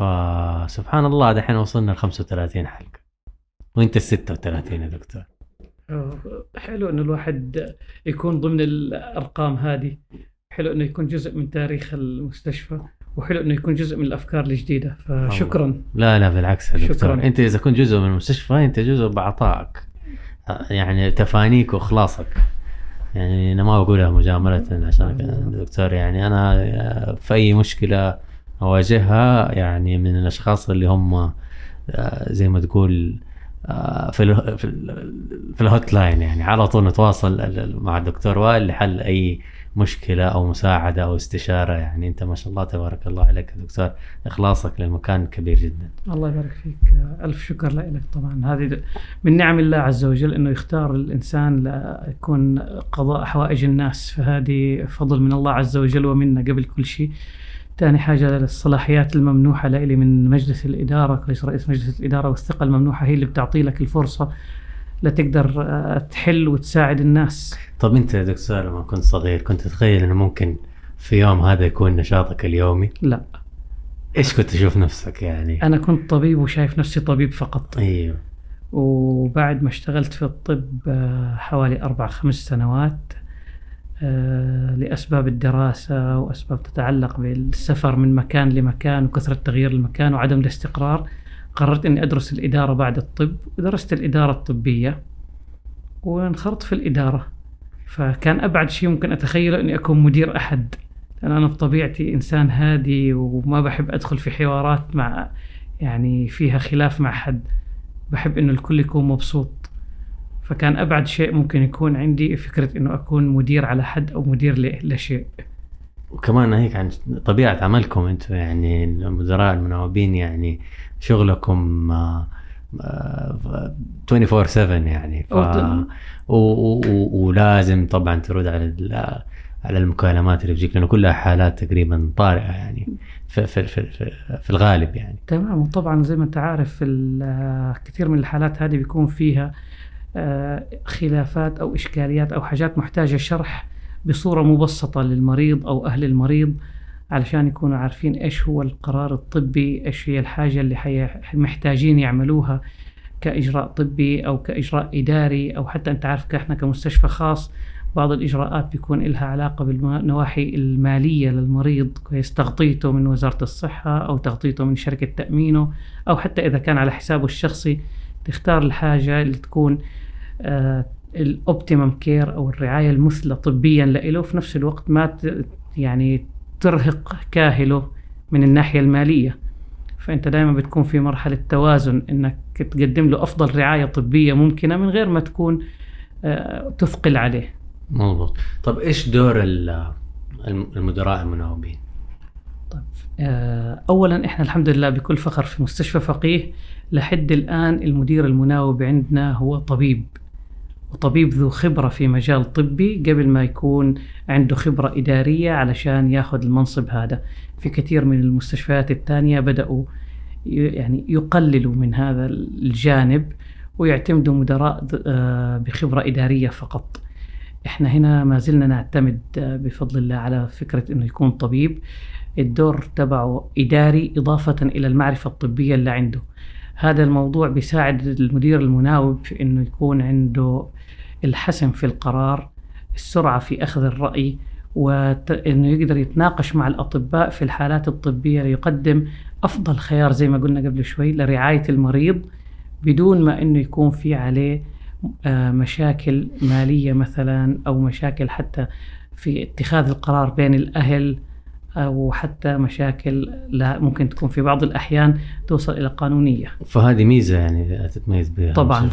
فسبحان الله دحين وصلنا ل 35 حلقة. وانت ال 36 يا دكتور. حلو انه الواحد يكون ضمن الأرقام هذه. حلو إنه يكون جزء من تاريخ المستشفى وحلو إنه يكون جزء من الأفكار الجديدة. فشكرا. لا لا بالعكس يا دكتور. شكراً. أنت إذا كنت جزء من المستشفى أنت جزء بعطائك. يعني تفانيك وإخلاصك. يعني أنا ما بقولها مجاملة عشان دكتور. يعني أنا في أي مشكلة اواجهها يعني من الأشخاص اللي هم آه، زي ما تقول آه، في في, ال في الهوت لاين يعني. على طول نتواصل مع الدكتور وائل لحل أي مشكلة أو مساعدة أو استشارة يعني. أنت ما شاء الله تبارك الله عليك يا دكتور. إخلاصك للمكان كبير جدا. الله يبارك فيك. ألف شكر لك طبعا. هذه من نعم الله عز وجل أنه يختار الإنسان ليكون قضاء حوائج الناس. فهذه فضل من الله عز وجل ومنا قبل كل شيء. ثاني حاجة الصلاحيات الممنوحة لإلي من مجلس الإدارة كرئيس رئيس مجلس الإدارة والثقة الممنوحة هي اللي بتعطي لك الفرصة لتقدر آه، تحل وتساعد الناس طب أنت يا دكتور لما كنت صغير كنت تتخيل إنه ممكن في يوم هذا يكون نشاطك اليومي؟ لا إيش كنت تشوف نفسك يعني؟ أنا كنت طبيب وشايف نفسي طبيب فقط أيوه وبعد ما اشتغلت في الطب آه، حوالي أربع خمس سنوات لأسباب الدراسة وأسباب تتعلق بالسفر من مكان لمكان وكثرة تغيير المكان وعدم الاستقرار قررت أني أدرس الإدارة بعد الطب. ودرست الإدارة الطبية وانخرطت في الإدارة فكان أبعد شيء ممكن أتخيله أني أكون مدير أحد لأن أنا بطبيعتي إنسان هادي وما بحب أدخل في حوارات مع يعني فيها خلاف مع حد. بحب أنه الكل يكون مبسوط. فكان أبعد شيء ممكن يكون عندي فكرة أنه أكون مدير على حد أو مدير لشيء. وكمان هيك عن طبيعة عملكم أنتم يعني المدراء المناوبين يعني شغلكم آه، آه، 24 7 يعني. ف... و... و... ولازم طبعا ترد على ال... على المكالمات اللي بتجيك لأنه كلها حالات تقريبا طارئة يعني في في في, في, الغالب يعني. تمام وطبعا زي ما أنت عارف كثير من الحالات هذه بيكون فيها آه، خلافات أو إشكاليات أو حاجات محتاجة شرح بصورة مبسطة للمريض أو أهل المريض علشان يكونوا عارفين إيش هو القرار الطبي إيش هي الحاجة اللي محتاجين يعملوها كإجراء طبي أو كإجراء إداري أو حتى أنت عارف إحنا كمستشفى خاص بعض الإجراءات بيكون لها علاقة بالنواحي المالية للمريض كويس تغطيته من وزارة الصحة أو تغطيته من شركة تأمينه أو حتى إذا كان على حسابه الشخصي تختار الحاجة اللي تكون ال optimum care أو الرعاية المثلى طبيا له في نفس الوقت ما يعني ترهق كاهله من الناحية المالية. فأنت دائما بتكون في مرحلة توازن إنك تقدم له أفضل رعاية طبية ممكنة من غير ما تكون آه، تثقل عليه. مضبوط. طب إيش دور الم- المدراء المناوبين؟ آه، اولا إحنا الحمد لله بكل فخر في مستشفى فقيه لحد الآن المدير المناوب عندنا هو طبيب وطبيب ذو خبرة في مجال طبي قبل ما يكون عنده خبرة إدارية علشان ياخذ المنصب هذا. في كثير من المستشفيات الثانية بدأوا ي- يعني يقللوا من هذا الجانب ويعتمدوا مدراء آه، بخبرة إدارية فقط. إحنا هنا ما زلنا نعتمد آه، بفضل الله على فكرة إنه يكون طبيب. الدور تبعه إداري إضافة إلى المعرفة الطبية اللي عنده. هذا الموضوع بيساعد المدير المناوب في أنه يكون عنده الحسم في القرار السرعة في أخذ الرأي وأنه يقدر يتناقش مع الأطباء في الحالات الطبية ليقدم أفضل خيار زي ما قلنا قبل شوي لرعاية المريض بدون ما أنه يكون في عليه آه، مشاكل مالية مثلا أو مشاكل حتى في اتخاذ القرار بين الأهل. أو حتى مشاكل لا ممكن تكون في بعض الأحيان توصل إلى قانونية. فهذه ميزة يعني تتميز بها طبعاً.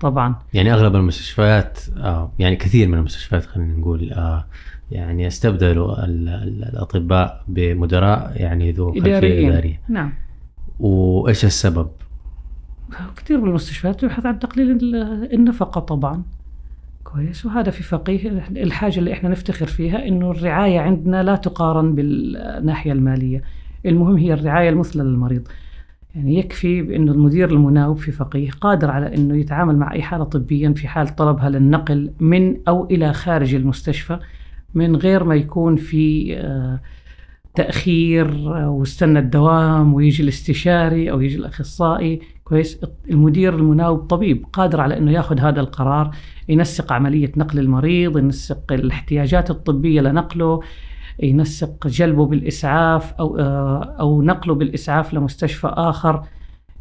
طبعا. يعني أغلب المستشفيات آه يعني كثير من المستشفيات خلينا نقول آه يعني استبدلوا ال- ال- الأطباء بمدراء يعني ذو خلفية إدارية. نعم. وإيش السبب؟ كثير من المستشفيات تبحث عن تقليل ال- النفقة طبعا. كويس. وهذا في فقيه الحاجة اللي إحنا نفتخر فيها إنه الرعاية عندنا لا تقارن بالناحية المالية. المهم هي الرعاية المثلى للمريض. يعني يكفي بانه المدير المناوب في فقيه قادر على إنه يتعامل مع أي حالة طبيا في حال طلبها للنقل من أو إلى خارج المستشفى من غير ما يكون في آه، تأخير واستنى الدوام ويجي الاستشاري أو يجي الأخصائي. كويس؟ المدير المناوب طبيب قادر على إنه ياخذ هذا القرار ينسق عملية نقل المريض ينسق الاحتياجات الطبية لنقله ينسق جلبه بالإسعاف أو أو نقله بالإسعاف لمستشفى آخر.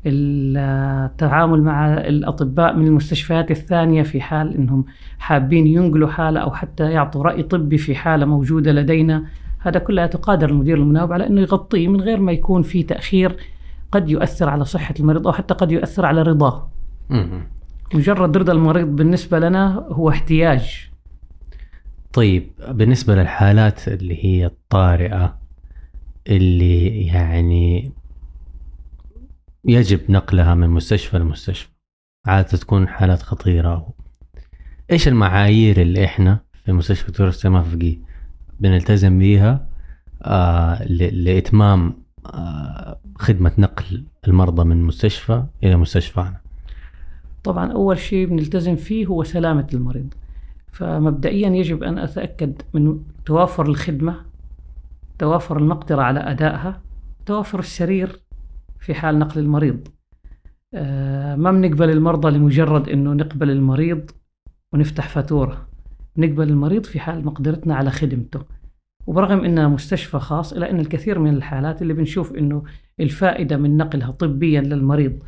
التعامل مع الأطباء من المستشفيات الثانية في حال إنهم حابين ينقلوا حالة أو حتى يعطوا رأي طبي في حالة موجودة لدينا. هذا كلها تقادر المدير المناوب على إنه يغطيه من غير ما يكون في تأخير قد يؤثر على صحة المريض أو حتى قد يؤثر على رضاه. مجرد رضا المريض بالنسبة لنا هو احتياج. طيب بالنسبة للحالات اللي هي الطارئة اللي يعني يجب نقلها من مستشفى لمستشفى عادة تكون حالات خطيرة إيش المعايير اللي إحنا في مستشفى سليمان فقيه بنلتزم بيها آه لإتمام آه خدمة نقل المرضى من مستشفى إلى مستشفانا. طبعا أول شيء بنلتزم فيه هو سلامة المريض. فمبدئيا يجب أن أتأكد من توافر الخدمة توافر المقدرة على أدائها توافر السرير في حال نقل المريض. آه، ما بنقبل المرضى لمجرد إنه نقبل المريض ونفتح فاتورة. نقبل المريض في حال مقدرتنا على خدمته. وبرغم إنها مستشفى خاص إلا إن الكثير من الحالات اللي بنشوف إنه الفائدة من نقلها طبيا للمريض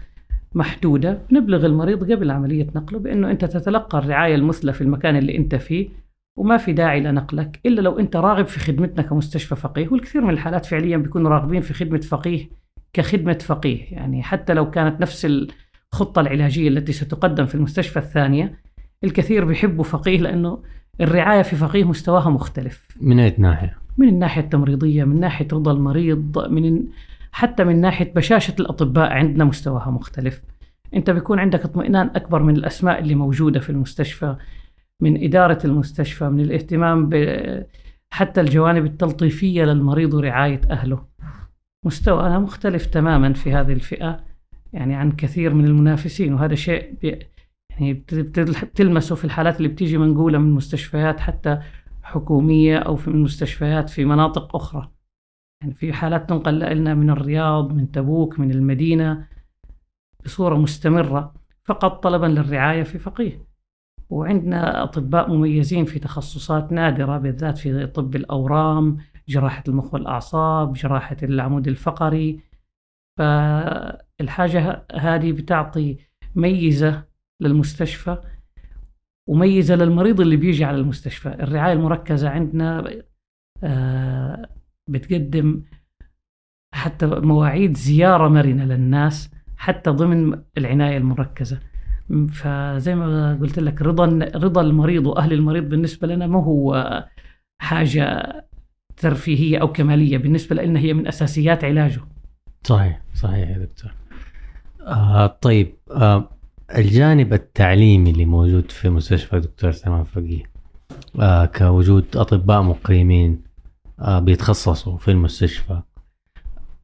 محدودة نبلغ المريض قبل عملية نقله بأنه أنت تتلقى الرعاية المثلى في المكان اللي أنت فيه وما في داعي لنقلك إلا لو أنت راغب في خدمتنا كمستشفى فقيه. والكثير من الحالات فعليا بيكونوا راغبين في خدمة فقيه كخدمة فقيه. يعني حتى لو كانت نفس الخطة العلاجية التي ستقدم في المستشفى الثانية الكثير بيحبوا فقيه لأنه الرعاية في فقيه مستواها مختلف. من أي ناحية؟ من الناحية التمريضية من ناحية رضا المريض من حتى من ناحية بشاشة الأطباء عندنا مستواها مختلف. أنت بيكون عندك اطمئنان أكبر من الأسماء اللي موجودة في المستشفى من إدارة المستشفى من الاهتمام ب حتى الجوانب التلطيفية للمريض ورعاية أهله. مستوانا مختلف تماما في هذه الفئة يعني عن كثير من المنافسين وهذا شيء يعني بتلمسه في الحالات اللي بتيجي منقولة من مستشفيات حتى حكومية أو في مستشفيات في مناطق أخرى. يعني في حالات تنقل لنا من الرياض من تبوك من المدينة بصورة مستمرة فقط طلبا للرعاية في فقيه. وعندنا أطباء مميزين في تخصصات نادرة بالذات في طب الأورام جراحة المخ والأعصاب جراحة العمود الفقري. فالحاجة هذه بتعطي ميزة للمستشفى وميزة للمريض اللي بيجي على المستشفى الرعاية المركزة عندنا آه، بتقدم حتى مواعيد زيارة مرنة للناس حتى ضمن العناية المركزة فزي ما قلت لك رضا رضا المريض وأهل المريض بالنسبة لنا ما هو حاجة ترفيهية أو كمالية بالنسبة لنا هي من أساسيات علاجه. صحيح صحيح يا دكتور. آه طيب آه الجانب التعليمي اللي موجود في مستشفى دكتور سلمان فقيه آه كوجود أطباء مقيمين آه بيتخصصوا في المستشفى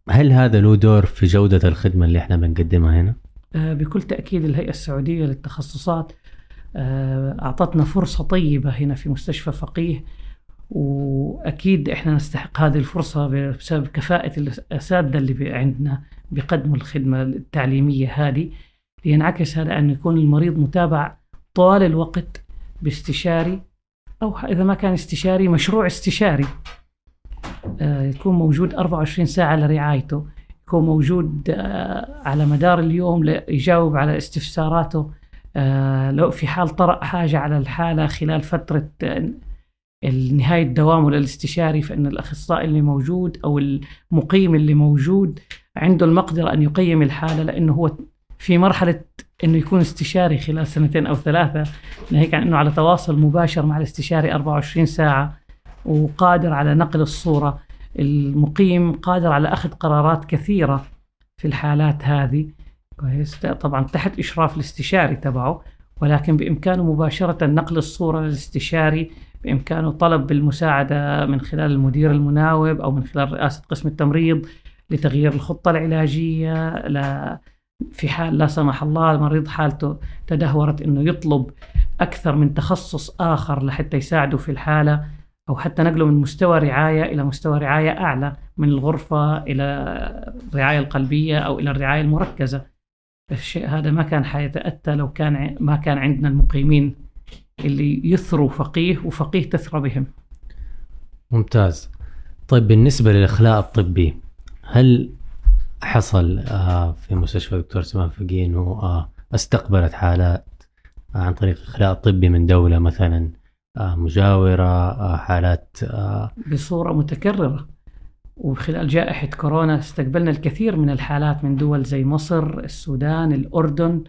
هل هذا له دور في جودة الخدمة اللي إحنا بنقدمها هنا؟ آه بكل تأكيد الهيئة السعودية للتخصصات آه أعطتنا فرصة طيبة هنا في مستشفى فقيه وأكيد إحنا نستحق هذه الفرصة بسبب كفاءة الأساتذة اللي عندنا بيقدموا الخدمة التعليمية هذه لينعكس هذا أن يكون المريض متابع طوال الوقت باستشاري أو إذا ما كان استشاري مشروع استشاري. آه، يكون موجود 24 ساعة لرعايته. يكون موجود آه، على مدار اليوم ليجاوب على استفساراته. آه، لو في حال طرأ حاجة على الحالة خلال فترة نهاية دوامه للاستشاري فإن الأخصائي اللي موجود أو المقيم اللي موجود عنده المقدرة أن يقيم الحالة لأنه هو في مرحلة أنه يكون استشاري خلال سنتين أو ثلاثة ناهيك عن أنه على تواصل مباشر مع الاستشاري 24 ساعة وقادر على نقل الصورة. المقيم قادر على أخذ قرارات كثيرة في الحالات هذه. كويس. طبعا تحت إشراف الاستشاري تبعه ولكن بإمكانه مباشرة نقل الصورة للاستشاري بإمكانه طلب المساعدة من خلال المدير المناوب أو من خلال رئاسة قسم التمريض لتغيير الخطة العلاجية لا في حال لا سمح الله المريض حالته تدهورت إنه يطلب أكثر من تخصص آخر لحتى يساعده في الحالة أو حتى نقله من مستوى رعاية إلى مستوى رعاية أعلى من الغرفة إلى الرعاية القلبية أو إلى الرعاية المركزة. الشيء هذا ما كان حيتأتى لو كان ما كان عندنا المقيمين اللي يثروا فقيه وفقيه تثرى بهم. ممتاز. طيب بالنسبة للإخلاء الطبي هل حصل آه، في مستشفى دكتور سمان فقيه انه آه، استقبلت حالات عن طريق إخلاء طبي من دولة مثلا آه، مجاورة حالات بصورة متكررة. وخلال جائحة كورونا استقبلنا الكثير من الحالات من دول زي مصر، السودان، الأردن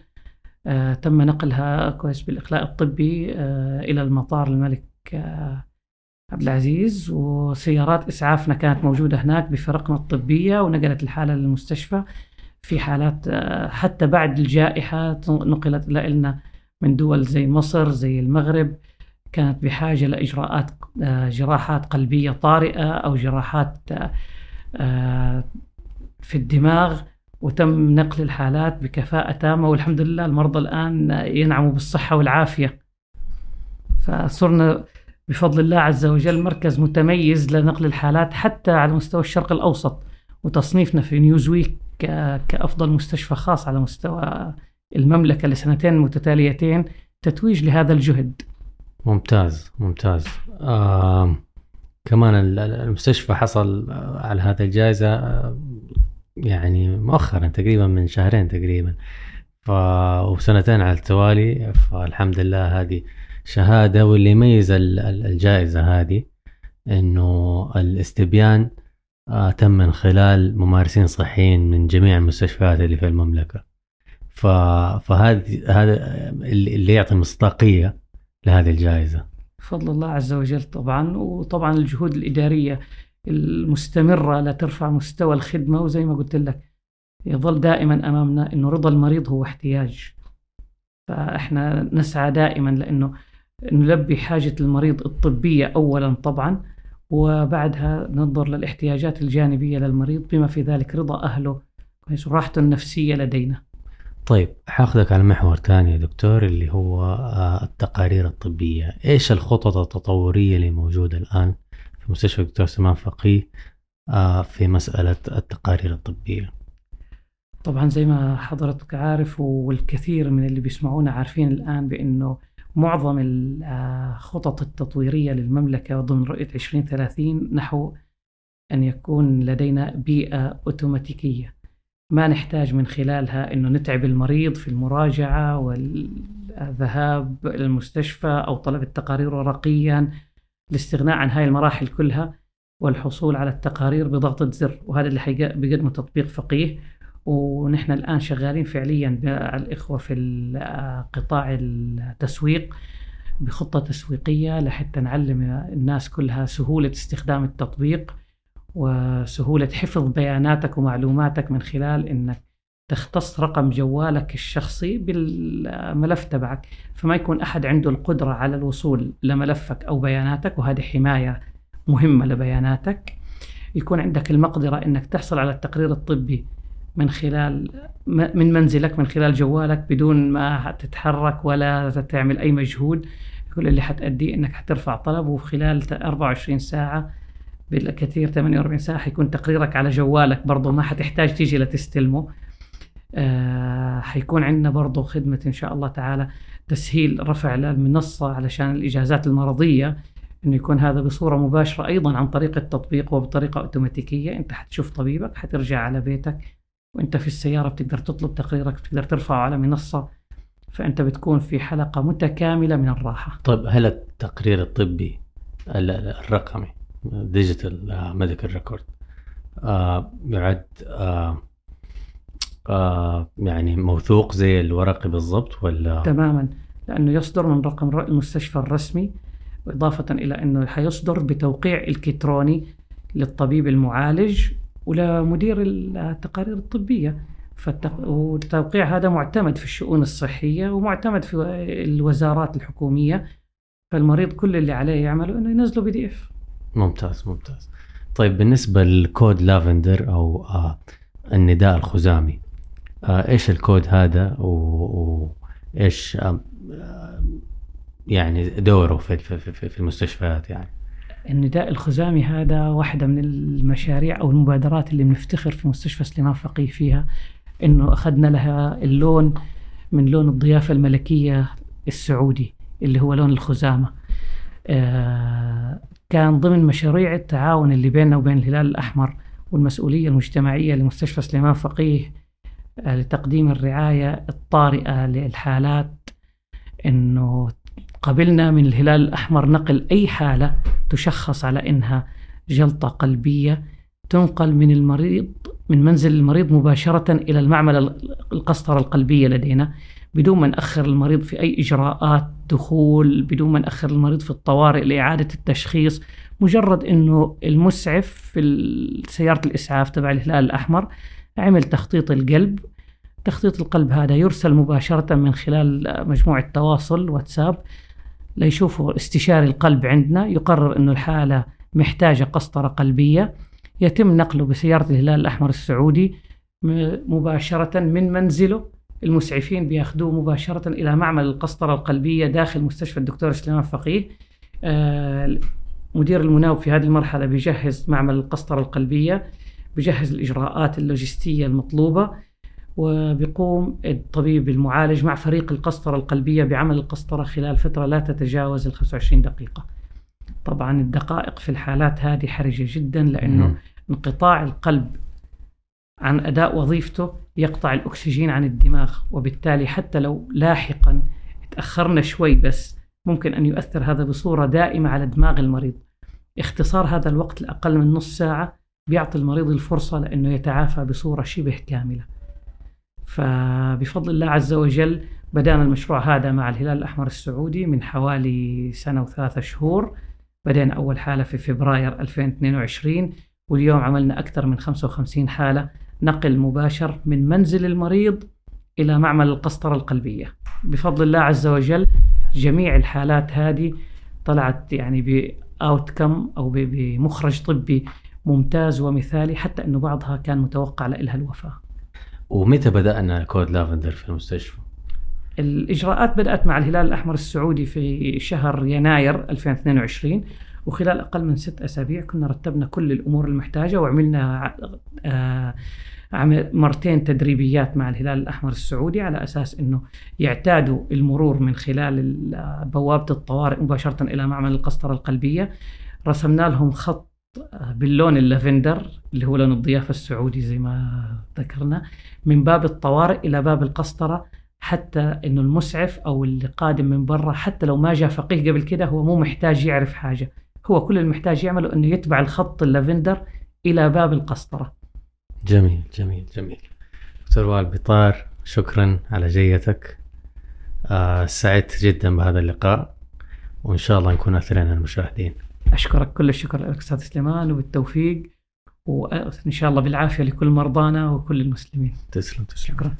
تم نقلها كويس بالإخلاء الطبي إلى المطار الملك عبد العزيز وسيارات إسعافنا كانت موجودة هناك بفرقنا الطبية ونقلت الحالة للمستشفى في حالات آه، حتى بعد الجائحة نقلت لنا من دول زي مصر زي المغرب. كانت بحاجة لإجراءات آه، جراحات قلبية طارئة أو جراحات آه، في الدماغ. وتم نقل الحالات بكفاءة تامة والحمد لله المرضى الآن ينعموا بالصحة والعافية. فصرنا بفضل الله عز وجل مركز متميز لنقل الحالات حتى على مستوى الشرق الأوسط وتصنيفنا في نيوزويك كأفضل مستشفى خاص على مستوى المملكة لسنتين متتاليتين تتويج لهذا الجهد. ممتاز ممتاز. آه كمان المستشفى حصل على هذه الجائزة آه، يعني مؤخرا تقريبا من شهرين تقريبا ف وسنتين على التوالي فالحمد لله هذه شهادة واللي يميز الجائزة هذه إنه الاستبيان آه، تم من خلال ممارسين صحيين من جميع المستشفيات اللي في المملكة. فهذا هذا اللي يعطي مصداقية لهذه الجائزة. بفضل الله عز وجل طبعا وطبعا الجهود الإدارية المستمرة لترفع مستوى الخدمة وزي ما قلت لك يظل دائما أمامنا أنه رضا المريض هو احتياج. فإحنا نسعى دائما لأنه نلبي حاجة المريض الطبية أولا طبعا وبعدها ننظر للاحتياجات الجانبية للمريض بما في ذلك رضا أهله وراحته النفسية لدينا. طيب حاخذك على محور ثاني يا دكتور اللي هو آه، التقارير الطبية. إيش الخطط التطورية اللي موجودة الآن في مستشفى الدكتور سمان فقيه آه، في مسألة التقارير الطبية؟ طبعا زي ما حضرتك عارف والكثير من اللي بيسمعونا عارفين الآن بأنه معظم الخطط التطويرية للمملكة ضمن رؤية 2030 نحو أن يكون لدينا بيئة أوتوماتيكية. ما نحتاج من خلالها أنه نتعب المريض في المراجعة والذهاب إلى المستشفى أو طلب التقارير ورقيا الاستغناء عن هاي المراحل كلها والحصول على التقارير بضغطة زر وهذا اللي حيقدمه تطبيق فقيه. ونحن الآن شغالين فعليا مع الإخوة في قطاع التسويق بخطة تسويقية لحتى نعلم الناس كلها سهولة استخدام التطبيق وسهولة حفظ بياناتك ومعلوماتك من خلال إنك تختص رقم جوالك الشخصي بالملف تبعك. فما يكون أحد عنده القدرة على الوصول لملفك أو بياناتك وهذه حماية مهمة لبياناتك. يكون عندك المقدرة إنك تحصل على التقرير الطبي من خلال من منزلك من خلال جوالك بدون ما تتحرك ولا تعمل أي مجهود. كل اللي حتأديه إنك حترفع طلب وخلال 24 ساعة بالكثير 48 ساعة حيكون تقريرك على جوالك برضه ما حتحتاج تيجي لتستلمه. آه حيكون عندنا برضه خدمة إن شاء الله تعالى تسهيل رفع للمنصة علشان الإجازات المرضية إنه يكون هذا بصورة مباشرة أيضا عن طريق التطبيق وبطريقة أوتوماتيكية. أنت حتشوف طبيبك حترجع على بيتك. وانت في السيارة بتقدر تطلب تقريرك بتقدر ترفعه على منصة فأنت بتكون في حلقة متكاملة من الراحة. طيب هل التقرير الطبي الرقمي digital medical record يعد آه آه يعني موثوق زي الورقي بالضبط ولا؟ تماما لأنه يصدر من رقم المستشفى الرسمي إضافة إلى أنه حيصدر بتوقيع إلكتروني للطبيب المعالج ولمدير التقارير الطبية. والتوقيع هذا معتمد في الشؤون الصحية ومعتمد في الوزارات الحكومية. فالمريض كل اللي عليه يعمله إنه ينزله PDF. ممتاز ممتاز. طيب بالنسبة لل code lavender أو آه النداء الخزامي آه إيش الكود هذا وايش آه يعني دوره في, في, في, في المستشفيات يعني؟ النداء الخزامي هذا واحدة من المشاريع أو المبادرات اللي بنفتخر في مستشفى سليمان فقيه فيها إنه أخذنا لها اللون من لون الضيافة الملكية السعودي اللي هو لون الخزامة. آه، كان ضمن مشاريع التعاون اللي بيننا وبين الهلال الأحمر والمسؤولية المجتمعية لمستشفى سليمان فقيه آه، لتقديم الرعاية الطارئة للحالات إنه قبلنا من الهلال الأحمر نقل أي حالة تشخص على إنها جلطة قلبية تنقل من المريض من منزل المريض مباشرة إلى المعمل القسطرة القلبية لدينا بدون ما نأخر المريض في أي إجراءات دخول بدون ما نأخر المريض في الطوارئ لإعادة التشخيص مجرد أنه المسعف في سيارة الإسعاف تبع الهلال الأحمر عمل تخطيط القلب تخطيط القلب هذا يرسل مباشرة من خلال مجموعة تواصل واتساب ليشوفوا استشاري القلب عندنا. يقرر أنه الحالة محتاجة قسطرة قلبية. يتم نقله بسيارة الهلال الأحمر السعودي مباشرة من منزله. المسعفين بياخذوه مباشرة إلى معمل القسطرة القلبية داخل مستشفى الدكتور سليمان فقيه. آه، مدير المناوب في هذه المرحلة بيجهز معمل القسطرة القلبية بيجهز الإجراءات اللوجستية المطلوبة. وبيقوم الطبيب المعالج مع فريق القسطرة القلبية بعمل القسطرة خلال فترة لا تتجاوز ال 25 دقيقة. طبعا الدقائق في الحالات هذه حرجة جدا لأنه انقطاع القلب عن أداء وظيفته يقطع الأكسجين عن الدماغ وبالتالي حتى لو لاحقا تأخرنا شوي بس ممكن أن يؤثر هذا بصورة دائمة على دماغ المريض. اختصار هذا الوقت لأقل من نص ساعة بيعطي المريض الفرصة لأنه يتعافى بصورة شبه كاملة. فبفضل الله عز وجل بدأنا المشروع هذا مع الهلال الأحمر السعودي من حوالي سنة وثلاثة شهور. بدأنا أول حالة في فبراير 2022 واليوم عملنا أكثر من 55 حالة نقل مباشر من منزل المريض إلى معمل القسطرة القلبية. بفضل الله عز وجل جميع الحالات هذه طلعت يعني بأوتكم أو بمخرج طبي ممتاز ومثالي حتى أنه بعضها كان متوقع لها الوفاة. ومتى بدأنا كود لافندر في المستشفى؟ الإجراءات بدأت مع الهلال الأحمر السعودي في شهر يناير 2022 وخلال أقل من ست أسابيع كنا رتبنا كل الأمور المحتاجة وعملنا آه، مرتين تدريبيات مع الهلال الأحمر السعودي على أساس أنه يعتادوا المرور من خلال بوابة الطوارئ مباشرة إلى معمل القسطرة القلبية رسمنا لهم خط باللون اللافندر اللي هو لون الضيافة السعودي زي ما ذكرنا من باب الطوارئ إلى باب القسطرة حتى إنه المسعف أو اللي قادم من برا حتى لو ما جاء فقيه قبل كده هو مو محتاج يعرف حاجة. هو كل المحتاج يعمله إنه يتبع الخط اللافندر إلى باب القسطرة. جميل جميل جميل. دكتور وائل بطار شكرا على جيتك. آه سعدت جدا بهذا اللقاء وإن شاء الله نكون اثرنا المشاهدين. أشكرك كل الشكر لك أستاذ سليمان وبالتوفيق وإن شاء الله بالعافية لكل مرضانا وكل المسلمين. تسلم تسلم. شكرا.